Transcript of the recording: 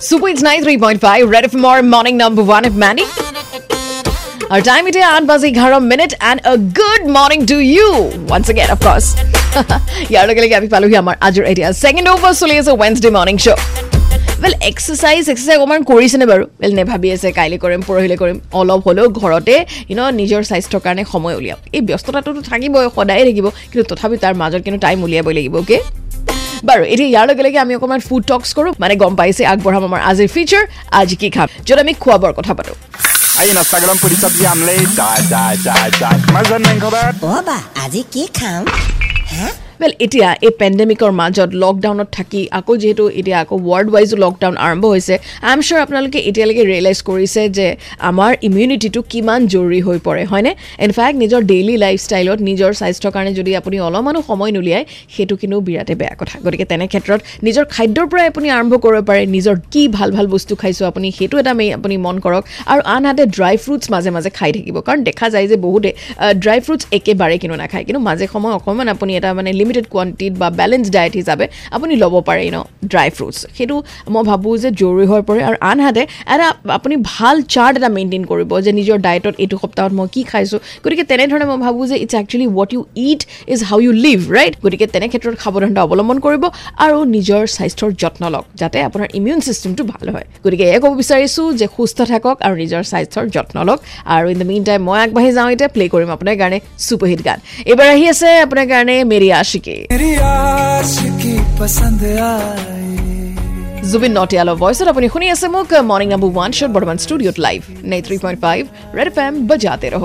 Super It's 93.5, Red FM or morning number one of Manny. Our time it is 8 bazi 11 minute and a good morning to you. Once again of course. ইয়াৰ লগে লগে আমি পালোহি আমাৰ আজিৰ এতিয়া second hour চলি আছে Wednesday morning show' well exercise exercise অকণমান কৰিছেনে বাৰু ৱেল নে ভাবি আছে কাইলৈ কৰিম পৰহিলৈ কৰিম অলপ হ'লেও ঘৰতে ইউন নিজৰ স্বাস্থ্যৰ কাৰণে সময় উলিয়াওক এই ব্যস্ততাটোতো থাকিবই সদায়ে থাকিব কিন্তু তথাপি তাৰ মাজত কিন্তু টাইম উলিয়াবই লাগিব বাৰু এতিয়া ইয়াৰ লগে লগে আমি অকণমান ফুড টক্স কৰোঁ মানে গম পাইছে আগবঢ়াম আমাৰ আজিৰ ফিচাৰ আজি কি খাম য'ত আমি খোৱা বোৱাৰ কথা পাতোঁ Aí na Instagram por isso a Jai, jai, jai, jai. Mas eu nem cover. অবা আজি কি খাম হা ৱেল এতিয়া এই পেণ্ডেমিকৰ মাজত লকডাউনত থাকি আকৌ যিহেতু এতিয়া আকৌ ৱৰ্ল্ড ৱাইজো লকডাউন আৰম্ভ হৈছে আই এম চিয়'ৰ আপোনালোকে এতিয়ালৈকে ৰিয়েলাইজ কৰিছে যে আমাৰ ইমিউনিটিটো কিমান জৰুৰী হৈ পৰে হয়নে? ইনফেক্ট নিজৰ ডেইলি লাইফষ্টাইলত নিজৰ স্বাস্থ্যৰ কাৰণে যদি আপুনি অলপমানো সময় নুলিয়ায় সেইটো কিন্তু বিৰাটেই বেয়া কথা। গতিকে তেনে ক্ষেত্ৰত নিজৰ খাদ্যৰ পৰাই আপুনি আৰম্ভ কৰিব পাৰে নিজৰ কি ভাল ভাল বস্তু খাইছোঁ আপুনি সেইটো এটা মেই আপুনি মন কৰক আৰু আনহাতে ড্ৰাই ফ্ৰুটছ মাজে মাজে খাই থাকিব। কাৰণ দেখা যায় যে বহুতে ড্ৰাই ফ্ৰুটছ একেবাৰে কিন্তু নাখায় কিন্তু মাজে সময়ে অকণমান আপুনি এটা মানে লিমিটেড কোৱান্টিটিত বা বেলেঞ্চ ডায়েট হিচাপে আপুনি ল'ব পাৰে ন ড্ৰাই ফ্ৰুটছ সেইটো মই ভাবোঁ যে জৰুৰী হৈ পৰে আৰু আনহাতে এটা আপুনি ভাল চাৰ্ট এটা মেইনটেইন কৰিব যে নিজৰ ডায়েটত এইটো সপ্তাহত মই কি খাইছোঁ। গতিকে তেনেধৰণে মই ভাবোঁ যে it's actually what you it is how you live right গতিকে তেনে ক্ষেত্ৰত সাৱধানতা অৱলম্বন কৰিব আৰু নিজৰ স্বাস্থ্যৰ যত্ন লওক যাতে আপোনাৰ ইমিউন ছিষ্টেমটো ভাল হয়। গতিকে এয়ে ক'ব বিচাৰিছোঁ যে সুস্থ থাকক আৰু নিজৰ স্বাস্থ্যৰ যত্ন লওক। আৰু ইন দ্য মিন টাইম মই আগবাঢ়ি যাওঁ এতিয়া প্লে' কৰিম আপোনাৰ কাৰণে ছুপাৰহিট গান। এইবাৰ আহি আছে আপোনাৰ কাৰণে মেৰি আশিকি। आशिकी पसंद आई জুবিন নটিয়ালৰ ভইচত আপুনি শুনি আছে মোক মৰ্ণিং নাম্বাৰ ওৱান শ্বট বৰ্তমান ষ্টুডিঅ'ত লাইভ নাই three point five red F M বজাতে ৰহ